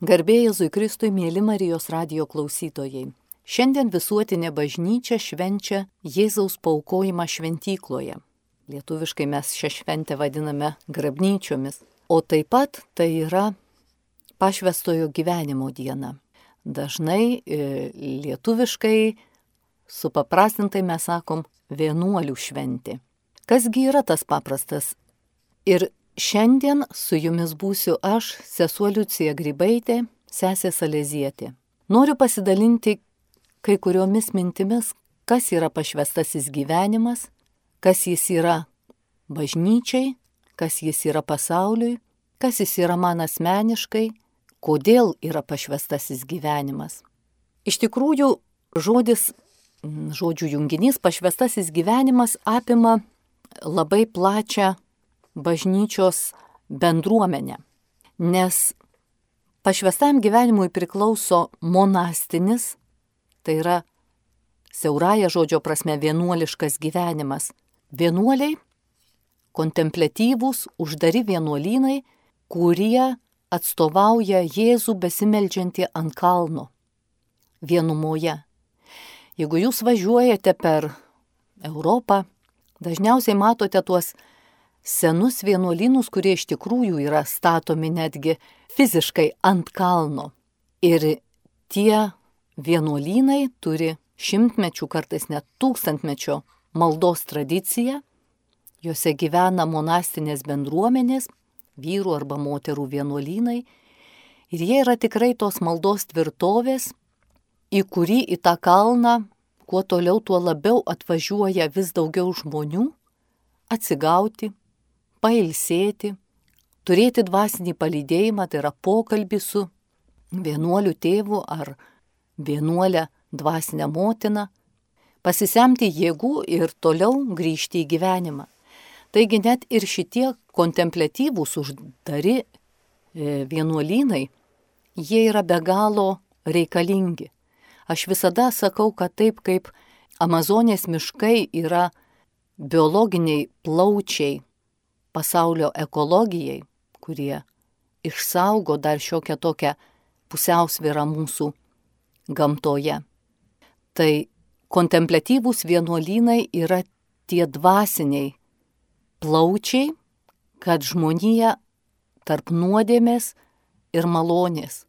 Garbėjai Jėzui Kristui, mėly Marijos radio klausytojai. Šiandien visuotinė bažnyčia švenčia Jėzaus paukojimą šventykloje. Lietuviškai mes šią šventę vadiname grabnyčiomis. O taip pat tai yra pašvestojo gyvenimo diena. Dažnai e, lietuviškai supaprastintai mes sakom vienuolių šventė. Kasgi yra tas paprastas? Ir Šiandien su jumis būsiu aš, sesuo Liucija Grybaitė, sesė Salezietė. Noriu pasidalinti kai kuriomis mintimis, kas yra pašvestasis gyvenimas, kas jis yra bažnyčiai, kas jis yra pasauliui, kas jis yra man asmeniškai, kodėl yra pašvestasis gyvenimas. Iš tikrųjų, žodis, žodžių junginys pašvestasis gyvenimas apima labai plačią bažnyčios bendruomenę. Nes pašvestam gyvenimui priklauso monastinis, tai yra siauraja žodžio prasme vienuoliškas gyvenimas. Vienuoliai, kontemplatyvūs, uždari vienuolynai, kurie atstovauja Jėzų besimeldžiantį ant kalno vienumoje. Jeigu jūs važiuojate per Europą, dažniausiai matote tuos senus vienuolynus, kurie iš tikrųjų yra statomi netgi fiziškai ant kalno. Ir tie vienuolynai turi šimtmečių, kartais net tūkstantmečio maldos tradiciją, juose gyvena monastinės bendruomenės, vyrų arba moterų vienuolynai, ir jie yra tikrai tos maldos tvirtovės, į kurį į tą kalną, kuo toliau, tuo labiau atvažiuoja vis daugiau žmonių atsigauti, pailsėti, turėti dvasinį palydėjimą, tai yra pokalbį su vienuoliu tėvu ar vienuolę dvasinę motiną, pasisemti jėgų ir toliau grįžti į gyvenimą. Taigi net ir šitie kontemplatyvūs uždari e, vienuolynai, jie yra be galo reikalingi. Aš visada sakau, kad taip kaip Amazonės miškai yra biologiniai plaučiai pasaulio ekologijai, kurie išsaugo dar šiokią tokią pusiausvyrą mūsų gamtoje. Tai kontemplatyvūs vienuolynai yra tie dvasiniai plaučiai, kad žmonija tarp nuodėmės ir malonės,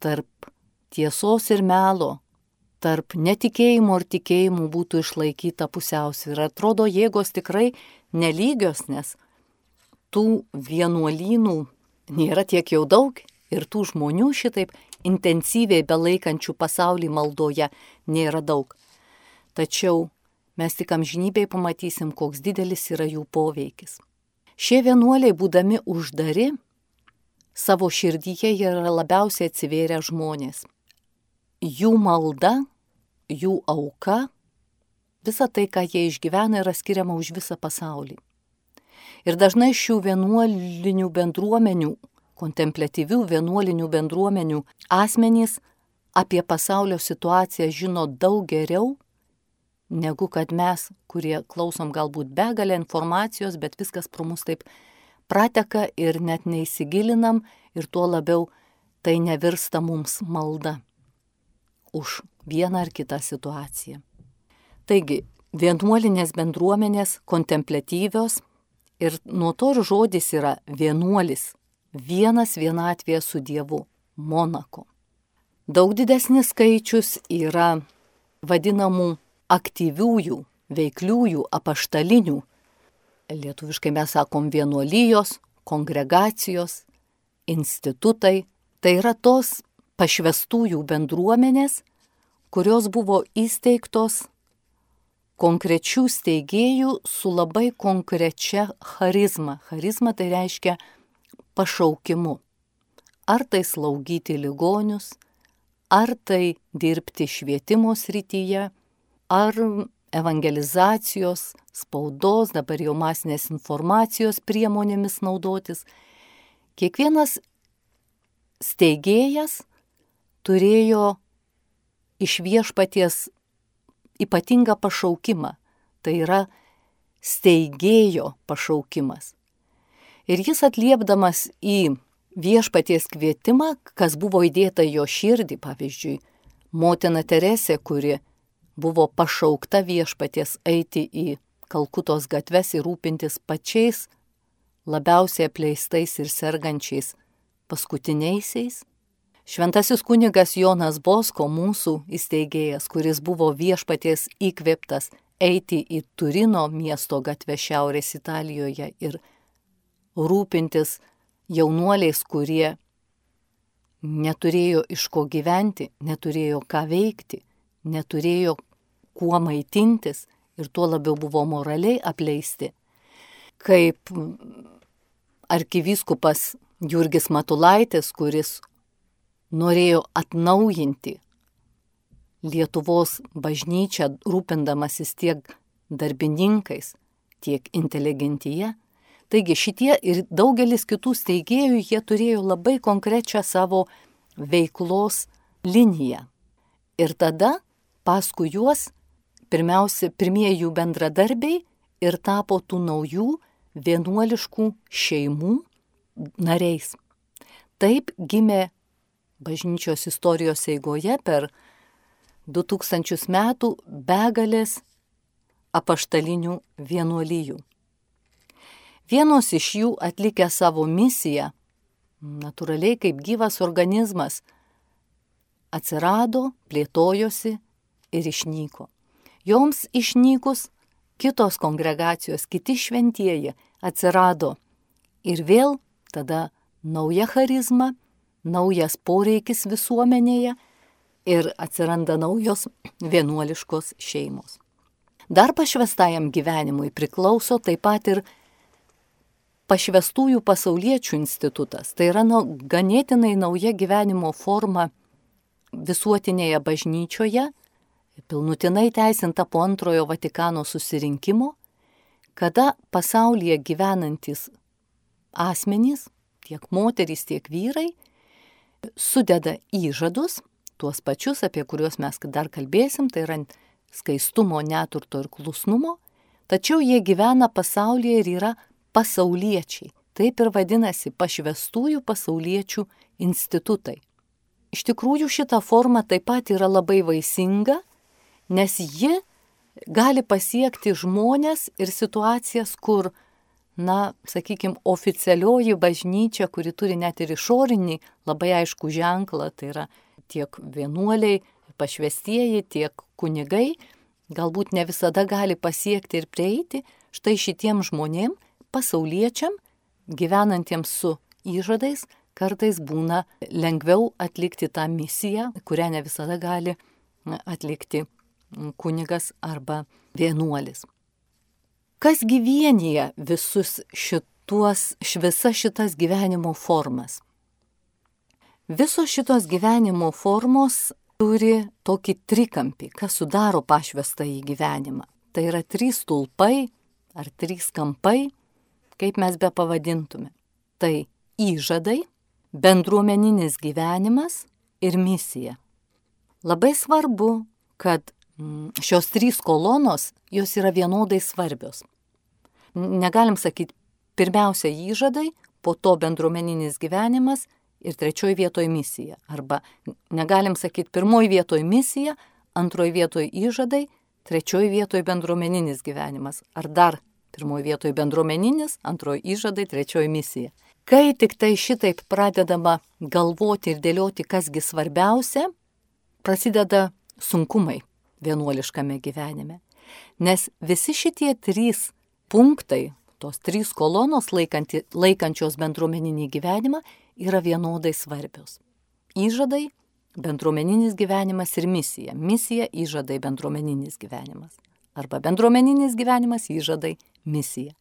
tarp tiesos ir melo, tarp netikėjimo ir tikėjimų būtų išlaikyta pusiausvyrą. Atrodo, jėgos tikrai nelygios, nes tų vienuolynų nėra tiek jau daug ir tų žmonių šitaip intensyviai belaikančių pasaulį maldoje nėra daug. Tačiau mes tik amžinybėj pamatysim, koks didelis yra jų poveikis. Šie vienuoliai, būdami uždari, savo širdyje yra labiausiai atsivėrę žmonės. Jų malda, jų auka, visa tai, ką jie išgyvena, yra skiriama už visą pasaulį. Ir dažnai šių vienuolinių bendruomenių, kontemplatyvių vienuolinių bendruomenių asmenys apie pasaulio situaciją žino daug geriau negu kad mes, kurie klausom galbūt begalę informacijos, bet viskas pro mus taip prateka ir net neįsigilinam ir tuo labiau tai nevirsta mums malda už vieną ar kitą situaciją. Taigi, vienuolinės bendruomenės kontemplatyvios Ir nuo to ir žodis yra vienuolis, vienas vienatvėje su Dievu, Monako. Daug didesnis skaičius yra vadinamų aktyviųjų, veikliųjų, apaštalinių. Lietuviškai mes sakom vienuolijos, kongregacijos, institutai. Tai yra tos pašvestųjų bendruomenės, kurios buvo įsteigtos konkrečių steigėjų su labai konkrečia charizma. Charizma tai reiškia pašaukimu. Ar tai slaugyti ligonius, ar tai dirbti švietimo srityje, ar evangelizacijos, spaudos, dabar jau masinės informacijos priemonėmis naudotis. Kiekvienas steigėjas turėjo iš viešpaties ypatingą pašaukimą. Tai yra steigėjo pašaukimas. Ir jis atliepdamas į viešpaties kvietimą, kas buvo įdėta jo širdį, pavyzdžiui, motina Teresė, kuri buvo pašaukta viešpaties eiti į Kalkutos gatves ir rūpintis pačiais labiausiai apleistais ir sergančiais paskutiniaisiais. Šventasis kunigas Jonas Bosko, mūsų įsteigėjas, kuris buvo viešpaties įkvėptas eiti į Turino miesto gatvę Šiaurės Italijoje ir rūpintis jaunuoliais, kurie neturėjo iš ko gyventi, neturėjo ką veikti, neturėjo kuo maitintis ir tuo labiau buvo moraliai apleisti. Kaip arkivyskupas Jurgis Matulaitis, kuris norėjo atnaujinti Lietuvos bažnyčią, rūpindamasis tiek darbininkais, tiek inteligentyje. Taigi šitie ir daugelis kitų steigėjų, jie turėjo labai konkrečią savo veiklos liniją. Ir tada paskui juos pirmiausia, pirmieji jų bendradarbiai ir tapo tų naujų vienuoliškų šeimų nariais. Taip gimė bažnyčios istorijos eigoje per 2000 metų begalės apaštalinių vienuolyjų. Vienos iš jų atlikę savo misiją, natūraliai kaip gyvas organizmas, atsirado, plėtojosi ir išnyko. Joms išnykus kitos kongregacijos, kiti šventieji atsirado ir vėl tada nauja charizma, naujas poreikis visuomenėje ir atsiranda naujos vienuoliškos šeimos. Dar pašvestajam gyvenimui priklauso taip pat ir pašvestųjų pasauliečių institutas. Tai yra nu, ganėtinai nauja gyvenimo forma visuotinėje bažnyčioje, pilnutinai teisinta po antrojo Vatikano susirinkimo, kada pasaulyje gyvenantis asmenys, tiek moterys, tiek vyrai, sudeda įžadus, tuos pačius, apie kuriuos mes dar kalbėsim, tai yra skaistumo, neturto ir klusnumo, tačiau jie gyvena pasaulyje ir yra pasauliečiai. Taip ir vadinasi pašvestųjų pasauliečių institutai. Iš tikrųjų šita forma taip pat yra labai vaisinga nes ji gali pasiekti žmonės ir situacijas, kur, na, sakykime, oficialioji bažnyčia, kuri turi net ir išorinį labai aišku ženklą, tai yra tiek vienuoliai, pašvestieji, tiek kunigai, galbūt ne visada gali pasiekti ir prieiti štai šitiem žmonėm, pasauliečiam, gyvenantiems su įžadais, kartais būna lengviau atlikti tą misiją, kurią ne visada gali atlikti kunigas arba vienuolis. Kas gyvienyje visus šituos, visas šitas gyvenimo formas? Visos šitos gyvenimo formos turi tokį trikampį, kas sudaro pašvestą į gyvenimą. Tai yra trys tulpai ar trys kampai, kaip mes be pavadintume. Tai įžadai, bendruomeninis gyvenimas ir misija. Labai svarbu, kad šios trys kolonos, jos yra vienodai svarbios. Negalim sakyti, pirmiausia įžadai, po to bendruomeninis gyvenimas ir trečioji vietoje misija. Arba negalim sakyti, pirmoji vietoje misija, antroji vietoje įžadai, trečioji vietoje bendruomeninis gyvenimas. Ar dar pirmoji vietoje bendruomeninis, antroji įžadai, trečioji misija. Kai tik tai šitaip pradedama galvoti ir dėlioti, kasgi svarbiausia, prasideda sunkumai vienuoliškame gyvenime. Nes visi šitie trys punktai, tos trys kolonos laikanti, laikančios bendruomeninį gyvenimą, yra vienodai svarbios. Įžadai, bendruomeninis gyvenimas ir misija. Misija, įžadai, bendruomeninis gyvenimas. Arba bendruomeninis gyvenimas, įžadai, misija.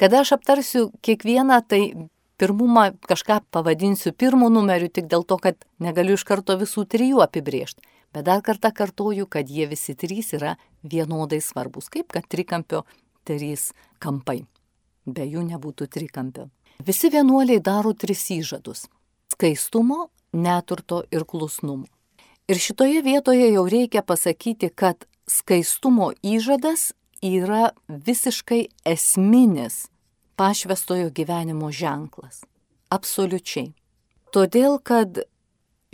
Kada aš aptarsiu kiekvieną, tai pirmumą kažką pavadinsiu pirmų numerių tik dėl to, kad negaliu iš karto visų trijų apibriežti. Bet dar kartą kartoju, kad jie visi trys yra vienodai svarbus, kaip kad trikampio trys kampai. Be jų nebūtų trikampio. Visi vienuoliai daro tris įžadus - skaistumo, neturto ir klusnumo. Ir šitoje vietoje jau reikia pasakyti, kad skaistumo įžadas yra visiškai esminis pašvestojo gyvenimo ženklas. Absoliučiai. Todėl, kad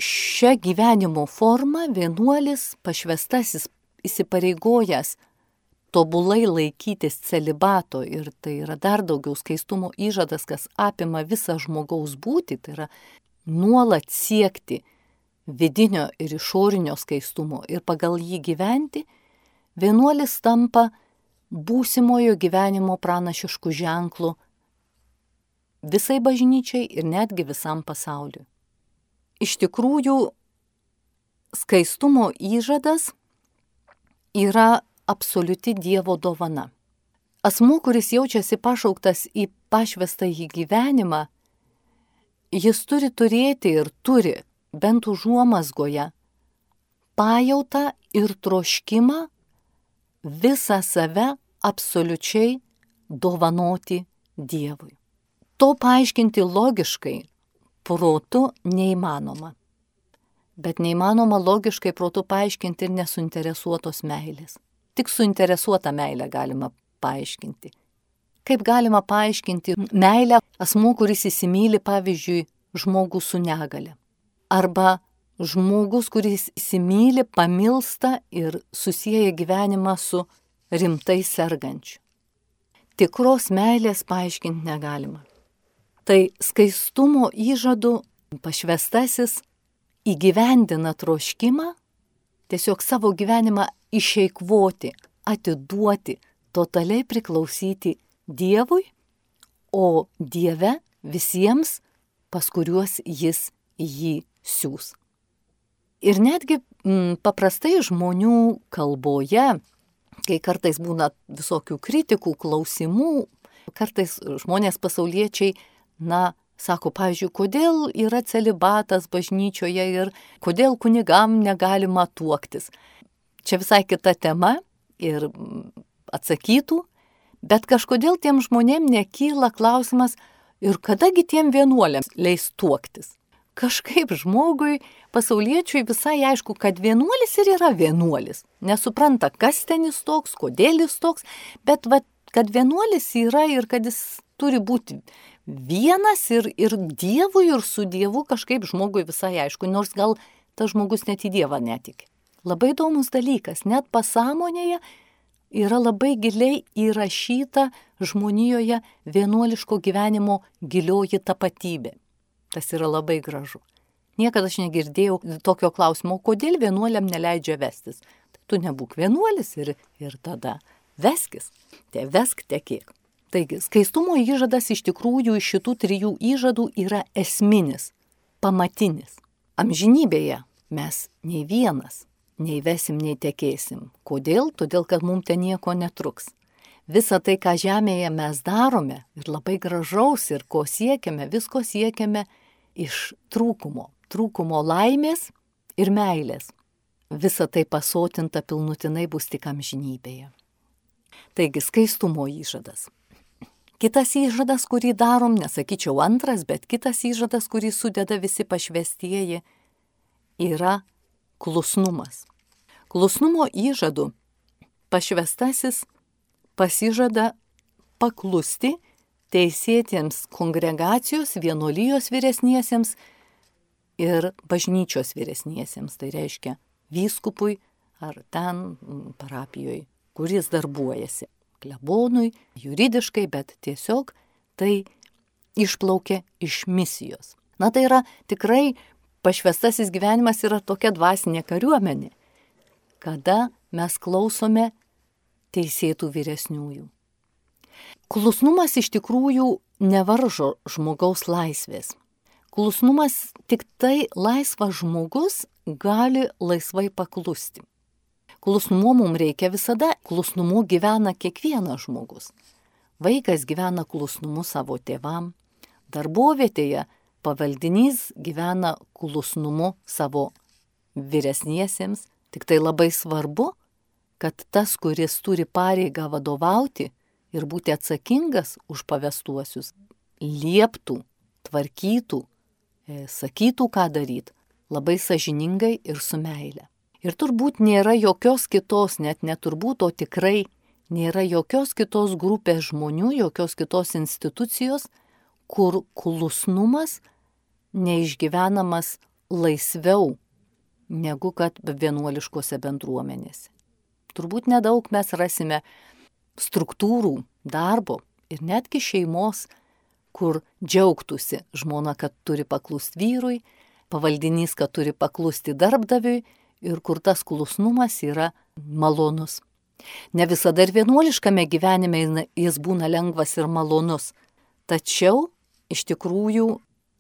šią gyvenimo formą vienuolis pašvestasis įsipareigojęs tobulai laikytis celibato ir tai yra dar daugiau skaistumo įžadas, kas apima visą žmogaus būti, tai yra nuolat siekti vidinio ir išorinio skaistumo ir pagal jį gyventi, vienuolis tampa būsimojo gyvenimo pranašiškų ženklų visai bažnyčiai ir netgi visam pasauliu. Iš tikrųjų, skaistumo įžadas yra absoliuti Dievo dovana. Asmuo, kuris jaučiasi pašauktas į pašvestą į gyvenimą, jis turi turėti ir turi bent užuomasgoje pajautą ir troškimą visą save absoliučiai dovanoti Dievui. To paaiškinti logiškai protu neįmanoma. Bet neįmanoma logiškai protu paaiškinti ir nesuinteresuotos meilės. Tik suinteresuotą meilę galima paaiškinti. Kaip galima paaiškinti meilę asmuo, kuris įsimylė, pavyzdžiui, žmogų su negale. Arba žmogus, kuris įsimylė, pamilsta ir susiję gyvenimą su rimtai sergančiu. Tikros meilės paaiškinti negalima. Tai skaistumo įžadų pašvestasis įgyvendina troškimą tiesiog savo gyvenimą išeikvoti, atiduoti, totaliai priklausyti Dievui, o Dieve visiems, pas kuriuos jis jį siūs. Ir netgi m, mm, paprastai žmonių kalboje, kai kartais būna visokių kritikų, klausimų, kartais žmonės pasauliečiai, na, Sako, pavyzdžiui, kodėl yra celibatas bažnyčioje ir kodėl kunigam negalima tuoktis. Čia visai kita tema ir atsakytų, bet kažkodėl tiem žmonėm nekyla klausimas ir kadagi tiem vienuoliams leis tuoktis. Kažkaip žmogui, pasauliečiui visai aišku, kad vienuolis ir yra vienuolis. Nesupranta, kas ten jis toks, kodėl jis toks, bet va, kad vienuolis yra ir kad jis turi būti vienas ir, ir Dievui, ir su Dievu kažkaip žmogui visai aišku, nors gal tas žmogus net į Dievą netiki. Labai įdomus dalykas, net pasąmonėje yra labai giliai įrašyta žmonijoje vienuoliško gyvenimo gilioji tapatybė. Tas yra labai gražu. Niekada aš negirdėjau tokio klausimo, kodėl vienuoliam neleidžia vestis. Tai tu nebūk vienuolis ir, ir tada veskis. Te vesk tekėk. Taigi, skaistumo įžadas iš tikrųjų iš šitų trijų įžadų yra esminis, pamatinis. Amžinybėje mes nei vienas neįvesim, nei tekėsim. Kodėl? Todėl, kad mums ten nieko netruks. Visa tai, ką žemėje mes darome ir labai gražaus ir ko siekiame, visko siekiame iš trūkumo. Trūkumo laimės ir meilės. Visa tai pasotinta pilnutinai bus tik amžinybėje. Taigi skaistumo įžadas. Kitas įžadas, kurį darom, nesakyčiau antras, bet kitas įžadas, kurį sudeda visi pašvestieji, yra klusnumas. Klusnumo įžadu pašvestasis pasižada paklusti teisėtiems kongregacijos, vienolyjos vyresniesiems ir bažnyčios vyresniesiems, tai reiškia vyskupui ar ten parapijoje, kuris darbuojasi klebonui, juridiškai, bet tiesiog tai išplaukė iš misijos. Na tai yra tikrai pašvestasis gyvenimas yra tokia dvasinė kariuomenė, kada mes klausome teisėtų vyresniųjų. Klusnumas iš tikrųjų nevaržo žmogaus laisvės. Klusnumas tik tai laisvas žmogus gali laisvai paklusti. Klusnumo mums reikia visada, klusnumu gyvena kiekvienas žmogus. Vaikas gyvena klusnumu savo tėvam, darbovietėje pavaldinys gyvena klusnumu savo vyresniesiems, tik tai labai svarbu, kad tas, kuris turi pareigą vadovauti ir būti atsakingas už pavestuosius, lieptų, tvarkytų, e, sakytų, ką daryti, labai sažiningai ir su meile. Ir turbūt nėra jokios kitos, net neturbūt, o tikrai nėra jokios kitos grupės žmonių, jokios kitos institucijos, kur klusnumas neišgyvenamas laisviau negu kad vienuoliškose bendruomenėse. Turbūt nedaug mes rasime struktūrų, darbo ir netgi šeimos, kur džiaugtųsi žmona, kad turi paklusti vyrui, pavaldinys, kad turi paklusti darbdaviui ir kur tas klusnumas yra malonus. Ne visada ir vienuoliškame gyvenime jis būna lengvas ir malonus, tačiau iš tikrųjų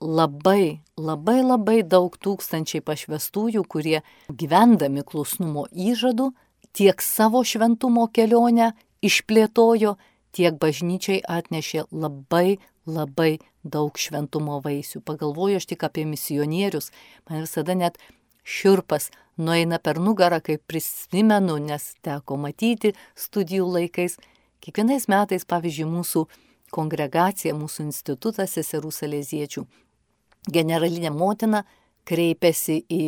labai, labai labai daug tūkstančiai pašvestųjų, kurie gyvendami klusnumo įžadu tiek savo šventumo kelionę išplėtojo, tiek bažnyčiai atnešė labai labai daug šventumo vaisių. Pagalvoju aš tik apie misionierius, man visada net širpas nueina per nugarą, kai prisimenu, nes teko matyti studijų laikais. Kiekvienais metais, pavyzdžiui, mūsų kongregacija, mūsų institutas seserų salėziečių generalinė motina kreipiasi į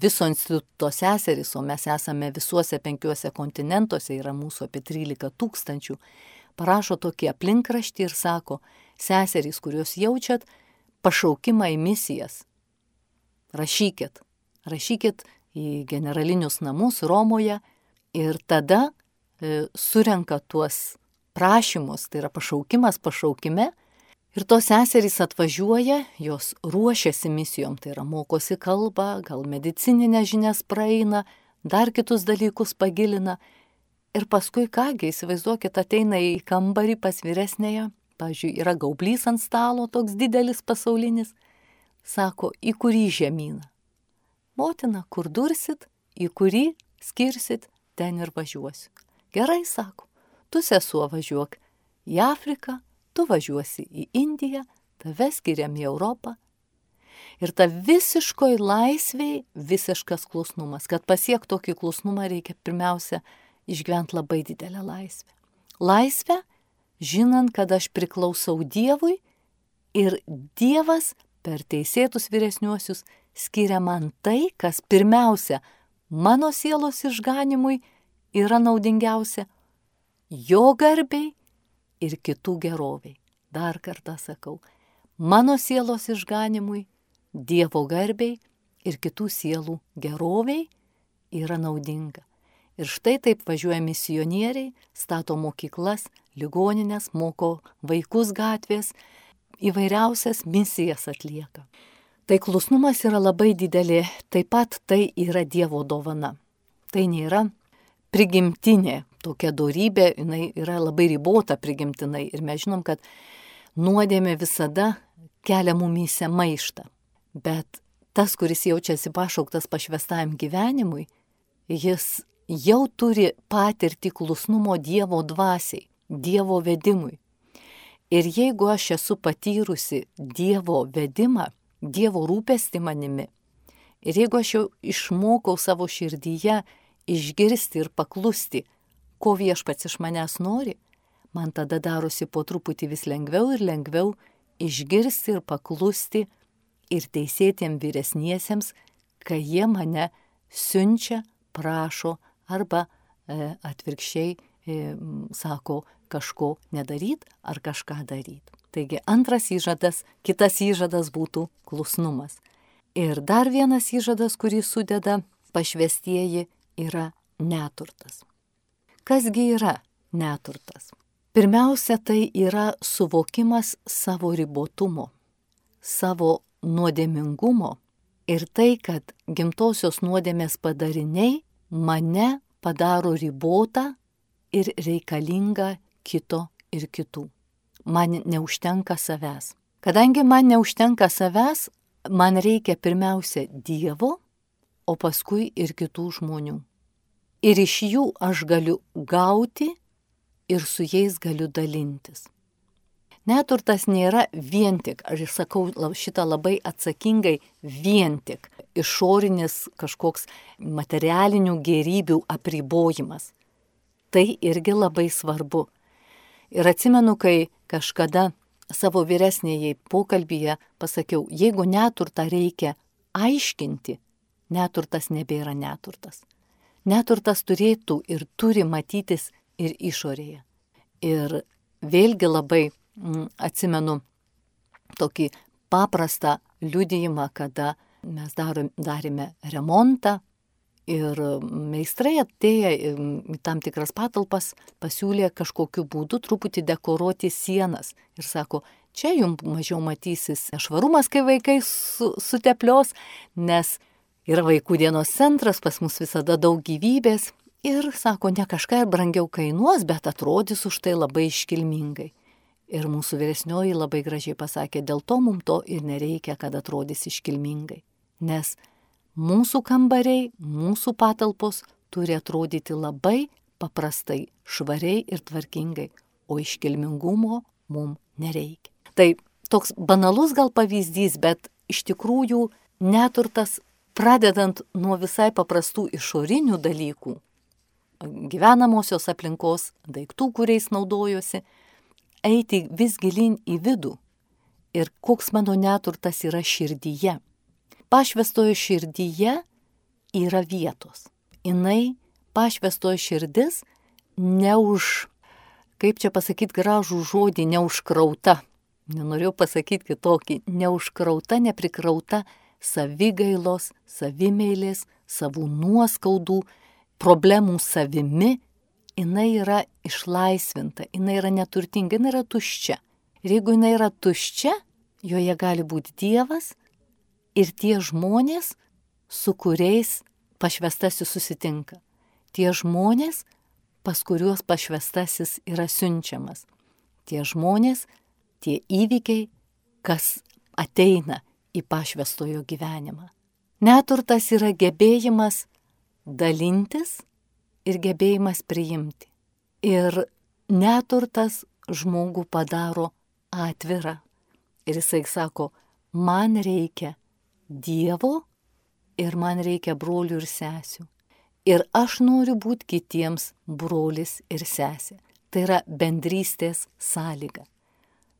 viso instituto seseris, o mes esame visuose penkiuose kontinentuose, yra mūsų apie 13 tūkstančių, parašo tokį aplinkraštį ir sako, seserys, kuriuos jaučiat pašaukimą į misijas, rašykit, rašykit į generalinius namus Romoje ir tada e, surenka tuos prašymus, tai yra pašaukimas pašaukime, Ir tos seserys atvažiuoja, jos ruošiasi misijom, tai yra mokosi kalbą, gal medicininę žinias praeina, dar kitus dalykus pagilina. Ir paskui kągi, įsivaizduokit, ateina į kambarį pas vyresnėje, pažiūrėjau, yra gaublys ant stalo, toks didelis pasaulinis, sako, į kurį žemyną. Motina, kur dursit, į kurį skirsit, ten ir važiuosiu. Gerai, sako, tu sesuo važiuok į Afriką, tu važiuosi į Indiją, tave skiriam į Europą. Ir ta visiškoj laisviai visiškas klusnumas. Kad pasiekti tokį klusnumą reikia pirmiausia išgyventi labai didelę laisvę. Laisvę, žinant, kad aš priklausau Dievui ir Dievas per teisėtus vyresniuosius skiria man tai, kas pirmiausia mano sielos išganimui yra naudingiausia, jo garbiai ir kitų geroviai. Dar kartą sakau, mano sielos išganimui, Dievo garbiai ir kitų sielų geroviai yra naudinga. Ir štai taip važiuoja misionieriai, stato mokyklas, ligoninės, moko vaikus gatvės, įvairiausias misijas atlieka. Tai klusnumas yra labai didelė, taip pat tai yra Dievo dovana. Tai nėra prigimtinė tokia darybė, jinai yra labai ribota prigimtinai ir mes žinom, kad nuodėmė visada kelia mumyse maištą. Bet tas, kuris jaučiasi pašauktas pašvestajam gyvenimui, jis jau turi patirti klusnumo Dievo dvasiai, Dievo vedimui. Ir jeigu aš esu patyrusi Dievo vedimą, Dievo rūpestį manimi, ir jeigu aš jau išmokau savo širdyje išgirsti ir paklusti, ko viešpats iš manęs nori, man tada darosi po truputį vis lengviau ir lengviau išgirsti ir paklusti ir teisėtiem vyresniesiems, kai jie mane siunčia, prašo arba e, atvirkščiai e, sako kažko nedaryt ar kažką daryt. Taigi antras įžadas, kitas įžadas būtų klusnumas. Ir dar vienas įžadas, kurį sudeda pašvestieji, yra neturtas. Kasgi yra neturtas? Pirmiausia, tai yra suvokimas savo ribotumo, savo nuodėmingumo ir tai, kad gimtosios nuodėmės padariniai mane padaro ribotą ir reikalingą kito ir kitų. Man neužtenka savęs. Kadangi man neužtenka savęs, man reikia pirmiausia Dievo, o paskui ir kitų žmonių. Ir iš jų aš galiu gauti ir su jais galiu dalintis. Neturtas nėra vien tik, aš sakau šitą labai atsakingai, vien tik išorinis kažkoks materialinių gerybių apribojimas. Tai irgi labai svarbu. Ir atsimenu, kai kažkada savo vyresnėjai pokalbėje pasakiau, jeigu neturtą reikia aiškinti, neturtas nebėra neturtas. Neturtas turėtų ir turi matytis ir išorėje. Ir vėlgi labai m, mm, atsimenu tokį paprastą liudijimą, kada mes darom, darėme remontą ir meistrai atėję į tam tikras patalpas pasiūlė kažkokiu būdu truputį dekoruoti sienas ir sako, čia jums mažiau matysis švarumas, kai vaikai su, suteplios, nes yra vaikų dienos centras, pas mus visada daug gyvybės ir sako, ne kažką ir brangiau kainuos, bet atrodys už tai labai iškilmingai. Ir mūsų vyresnioji labai gražiai pasakė, dėl to mums to ir nereikia, kad atrodys iškilmingai. Nes mūsų kambariai, mūsų patalpos turi atrodyti labai paprastai, švariai ir tvarkingai, o iškilmingumo mums nereikia. Tai toks banalus gal pavyzdys, bet iš tikrųjų neturtas pradedant nuo visai paprastų išorinių dalykų, gyvenamosios aplinkos, daiktų, kuriais naudojosi, eiti vis gilin į vidų ir koks mano neturtas yra širdyje. Pašvestojo širdyje yra vietos. Jis, pašvestojo širdis, neuž, kaip čia pasakyti gražų žodį, neužkrauta. Nenorėjau pasakyti kitokį, neužkrauta, neprikrauta savigailos, savimėlės, savų nuoskaudų, problemų savimi jinai yra išlaisvinta, jinai yra neturtinga, jinai yra tuščia. Ir jeigu jinai yra tuščia, joje gali būti Dievas ir tie žmonės, su kuriais pašvestasis susitinka. Tie žmonės, pas kuriuos pašvestasis yra siunčiamas. Tie žmonės, tie įvykiai, kas ateina į pašvestojo gyvenimą. Neturtas yra gebėjimas dalintis ir gebėjimas priimti. Ir neturtas žmogų padaro atvirą. Ir jisai sako, man reikia Dievo ir man reikia brolių ir sesių. Ir aš noriu būti kitiems brolis ir sesė. Tai yra bendrystės sąlyga.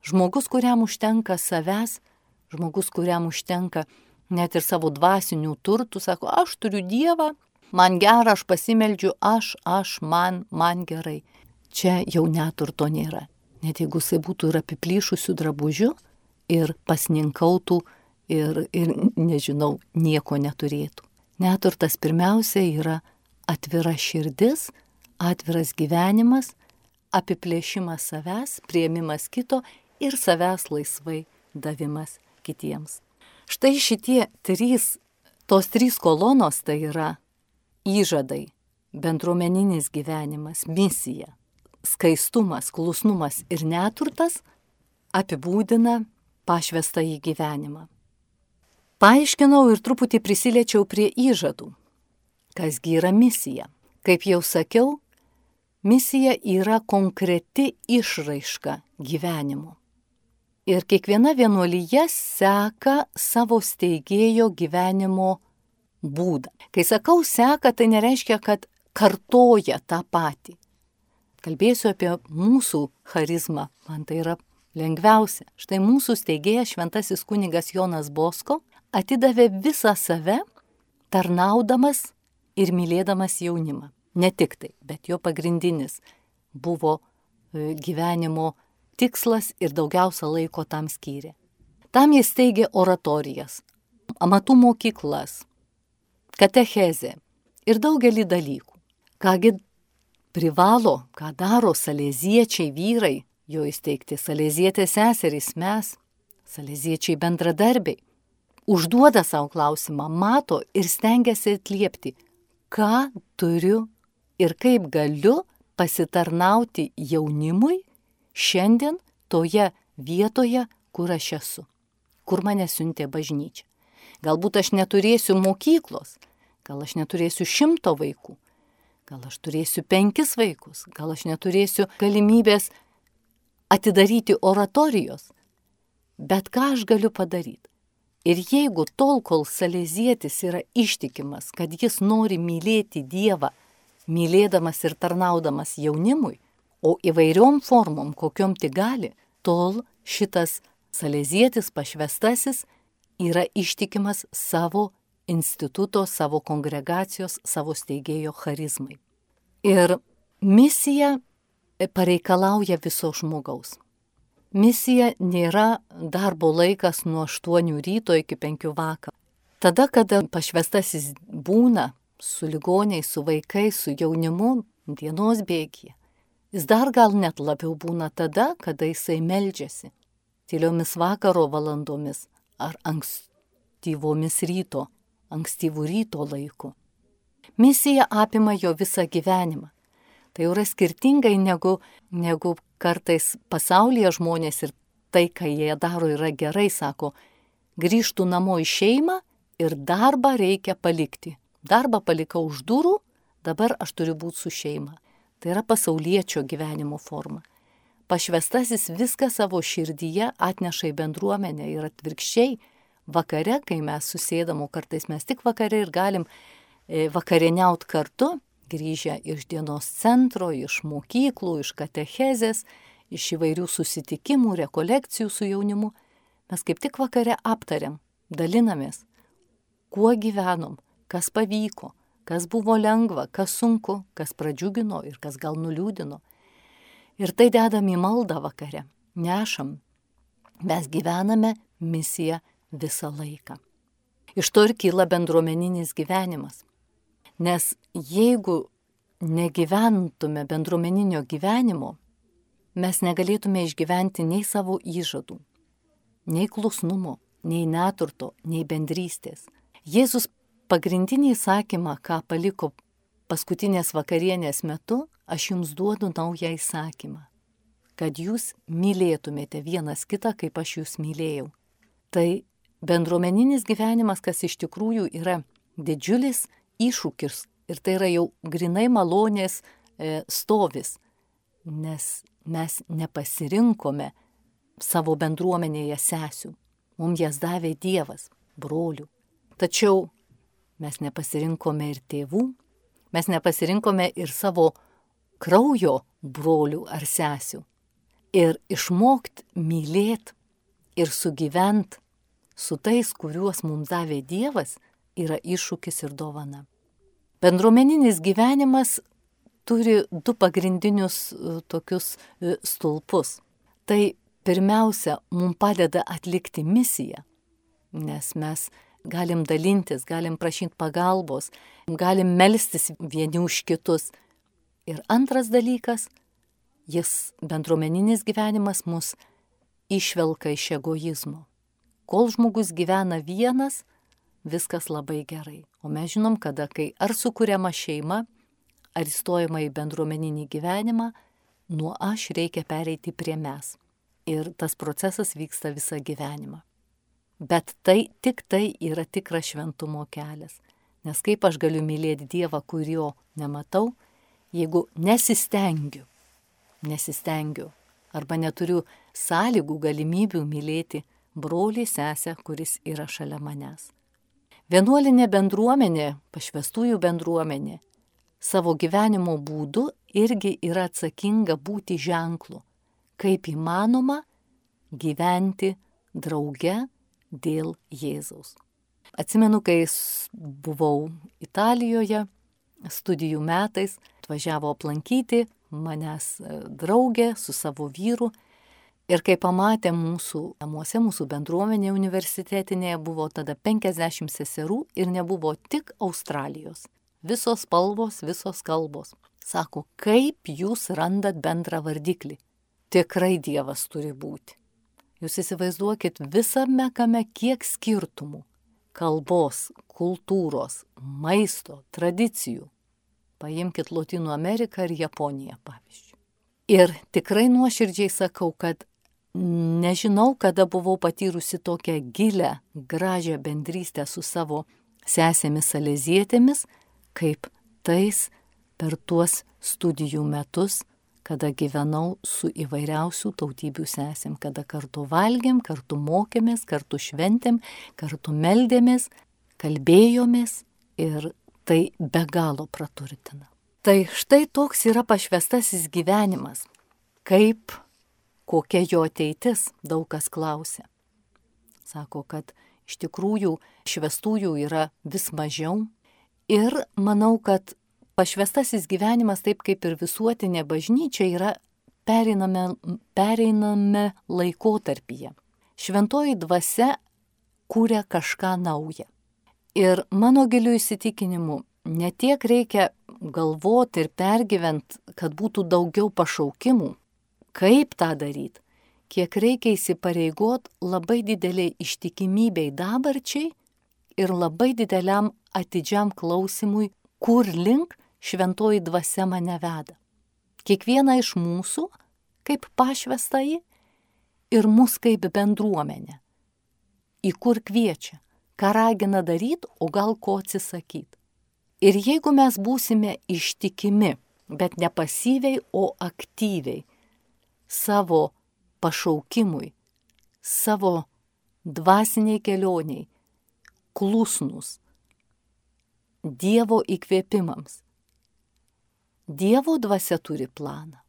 Žmogus, kuriam užtenka savęs, žmogus, kuriam užtenka net ir savo dvasinių turtų, sako, aš turiu Dievą, man gera, aš pasimeldžiu, aš, aš, man, man gerai. Čia jau neturto nėra. Net jeigu jisai būtų ir apiplyšusių drabužių ir pasninkautų ir, ir, nežinau, nieko neturėtų. Neturtas pirmiausia yra atvira širdis, atviras gyvenimas, apiplėšimas savęs, prieimimas kito ir savęs laisvai davimas kitiems. Štai šitie trys, tos trys kolonos tai yra įžadai, bendruomeninis gyvenimas, misija, skaistumas, klusnumas ir neturtas apibūdina pašvestą į gyvenimą. Paaiškinau ir truputį prisiliečiau prie įžadų. Kasgi yra misija? Kaip jau sakiau, misija yra konkreti išraiška gyvenimo. Ir kiekviena vienuolyje seka savo steigėjo gyvenimo būdą. Kai sakau seka, tai nereiškia, kad kartoja tą patį. Kalbėsiu apie mūsų charizmą, man tai yra lengviausia. Štai mūsų steigėjas šventasis kunigas Jonas Bosko atidavė visą save, tarnaudamas ir mylėdamas jaunimą. Ne tik tai, bet jo pagrindinis buvo e, gyvenimo tikslas ir daugiausia laiko tam skyrė. Tam jis teigė oratorijas, amatų mokyklas, katechezė ir daugelį dalykų. Kągi privalo, ką daro salėziečiai vyrai, jo įsteigti salėzietės seserys mes, salėziečiai bendradarbiai. Užduoda savo klausimą, mato ir stengiasi atliepti, ką turiu ir kaip galiu pasitarnauti jaunimui šiandien toje vietoje, kur aš esu, kur mane siuntė bažnyčia. Galbūt aš neturėsiu mokyklos, gal aš neturėsiu šimto vaikų, gal aš turėsiu penkis vaikus, gal aš neturėsiu galimybės atidaryti oratorijos. Bet ką aš galiu padaryti? Ir jeigu tol, kol salėzietis yra ištikimas, kad jis nori mylėti Dievą, mylėdamas ir tarnaudamas jaunimui, o įvairiom formom, kokiom tik gali, tol šitas salėzietis pašvestasis yra ištikimas savo instituto, savo kongregacijos, savo steigėjo charizmai. Ir misija pareikalauja viso žmogaus. Misija nėra darbo laikas nuo 8 ryto iki 5 vakaro. Tada, kada pašvestasis būna su ligoniais, su vaikais, su jaunimu dienos bėgyje, jis dar gal net labiau būna tada, kada jisai meldžiasi. Tyliomis vakaro valandomis ar ankstyvomis ryto, ankstyvų ryto laiku. Misija apima jo visą gyvenimą. Tai yra skirtingai negu, negu kartais pasaulyje žmonės ir tai, ką jie daro, yra gerai, sako, grįžtų namo į šeimą ir darbą reikia palikti. Darbą palikau už durų, dabar aš turiu būti su šeima. Tai yra pasaulietčio gyvenimo forma. Pašvestasis viską savo širdyje atneša į bendruomenę ir atvirkščiai vakare, kai mes susėdam, o kartais mes tik vakare ir galim e, vakarieniaut kartu, grįžę iš dienos centro, iš mokyklų, iš katechezės, iš įvairių susitikimų, rekolekcijų su jaunimu, mes kaip tik vakare aptariam, dalinamės, kuo gyvenom, kas pavyko, kas buvo lengva, kas sunku, kas pradžiugino ir kas gal nuliūdino. Ir tai dedam į maldą vakare, nešam. Mes gyvename misiją visą laiką. Iš to ir kyla bendruomeninis gyvenimas. Nes jeigu negyventume bendruomeninio gyvenimo, mes negalėtume išgyventi nei savo įžadų, nei klusnumo, nei neturto, nei bendrystės. Jėzus pagrindinį įsakymą, ką paliko paskutinės vakarienės metu, aš jums duodu naują įsakymą, kad jūs mylėtumėte vienas kitą, kaip aš jūs mylėjau. Tai bendruomeninis gyvenimas, kas iš tikrųjų yra didžiulis iššūkis ir tai yra jau grinai malonės e, stovis, nes mes nepasirinkome savo bendruomenėje sesių, mums jas davė Dievas, brolių. Tačiau mes nepasirinkome ir tėvų, mes nepasirinkome ir savo kraujo brolių ar sesių. Ir išmokt mylėti ir sugyvent su tais, kuriuos mums davė Dievas, yra iššūkis ir dovana. Bendruomeninis gyvenimas turi du pagrindinius e, tokius e, stulpus. Tai pirmiausia, mums padeda atlikti misiją, nes mes galim dalintis, galim prašyti pagalbos, galim melstis vieni už kitus. Ir antras dalykas, jis bendruomeninis gyvenimas mus išvelka iš egoizmo. Kol žmogus gyvena vienas, viskas labai gerai. O mes žinom, kada kai ar sukūriama šeima, ar įstojama į bendruomeninį gyvenimą, nuo aš reikia pereiti prie mes. Ir tas procesas vyksta visą gyvenimą. Bet tai tik tai yra tikras šventumo kelias. Nes kaip aš galiu mylėti Dievą, kurio nematau, jeigu nesistengiu, nesistengiu arba neturiu sąlygų, galimybių mylėti brolį, sesę, kuris yra šalia manęs. Vienuolinė bendruomenė, pašvestųjų bendruomenė, savo gyvenimo būdu irgi yra atsakinga būti ženklu, kaip įmanoma gyventi drauge dėl Jėzaus. Atsimenu, kai buvau Italijoje studijų metais, atvažiavo aplankyti manęs e, draugė su savo vyru Ir kai pamatė mūsų namuose, mūsų bendruomenė universitetinėje, buvo tada 50 seserų ir nebuvo tik Australijos. Visos spalvos, visos kalbos. Sako, kaip jūs randat bendrą vardiklį? Tikrai Dievas turi būti. Jūs įsivaizduokit visame kame kiek skirtumų - kalbos, kultūros, maisto, tradicijų. Paimkite Lotynų Ameriką ir Japoniją, pavyzdžiui. Ir tikrai nuoširdžiai sakau, kad Nežinau, kada buvau patyrusi tokią gilę, gražią bendrystę su savo sesėmis alezietėmis, kaip tais per tuos studijų metus, kada gyvenau su įvairiausių tautybių sesėm, kada kartu valgėm, kartu mokėmės, kartu šventėm, kartu meldėmės, kalbėjomės ir tai be galo praturtina. Tai štai toks yra pašvestasis gyvenimas. Kaip kokia jo ateitis, daug kas klausia. Sako, kad iš tikrųjų švestųjų yra vis mažiau ir manau, kad pašvestasis gyvenimas, taip kaip ir visuotinė bažnyčia, yra pereiname, pereiname laikotarpyje. Šventoji dvasia kūrė kažką naują. Ir mano giliu įsitikinimu, ne tiek reikia galvoti ir pergyvent, kad būtų daugiau pašaukimų, kaip tą daryti, kiek reikia įsipareigot labai dideliai ištikimybei dabarčiai ir labai dideliam atidžiam klausimui, kur link šventoji dvasia mane veda. Kiekviena iš mūsų, kaip pašvestai, ir mus kaip bendruomenė. Į kur kviečia, ką ragina daryti, o gal ko atsisakyti. Ir jeigu mes būsime ištikimi, bet ne pasyviai, o aktyviai savo pašaukimui, savo dvasiniai kelioniai, klusnus Dievo įkvėpimams. Dievo dvasia turi planą.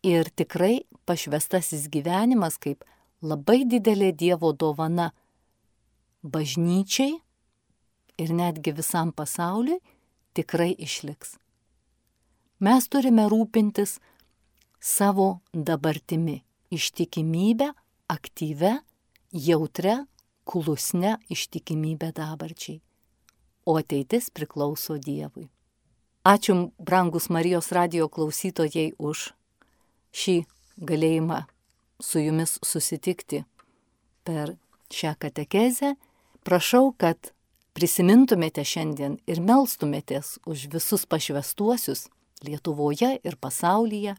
Ir tikrai pašvestasis gyvenimas kaip labai didelė Dievo dovana bažnyčiai ir netgi visam pasauliui tikrai išliks. Mes turime rūpintis savo dabartimi, ištikimybę, aktyvę, jautrę, klusnę ištikimybę dabarčiai. O ateitis priklauso Dievui. Ačiū, brangus Marijos radio klausytojai, už šį galėjimą su jumis susitikti per šią katekezę. Prašau, kad prisimintumėte šiandien ir melstumėtės už visus pašvestuosius Lietuvoje ir pasaulyje,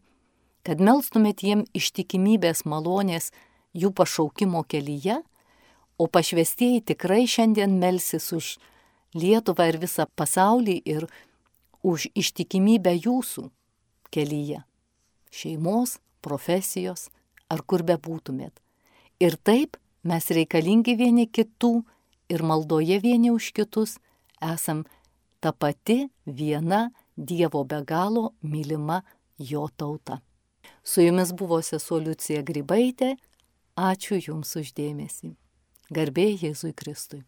kad melstumėt jiem ištikimybės malonės jų pašaukimo kelyje, o pašvestieji tikrai šiandien melsis už Lietuvą ir visą pasaulį ir už ištikimybę jūsų kelyje - šeimos, profesijos ar kur bebūtumėt. Ir taip mes reikalingi vieni kitų ir maldoje vieni už kitus esam ta pati viena Dievo be galo mylima jo tauta. Su jumis buvo sesuo Liucija Grybaitė. Ačiū Jums uždėmesį. Garbė Jėzui Kristui.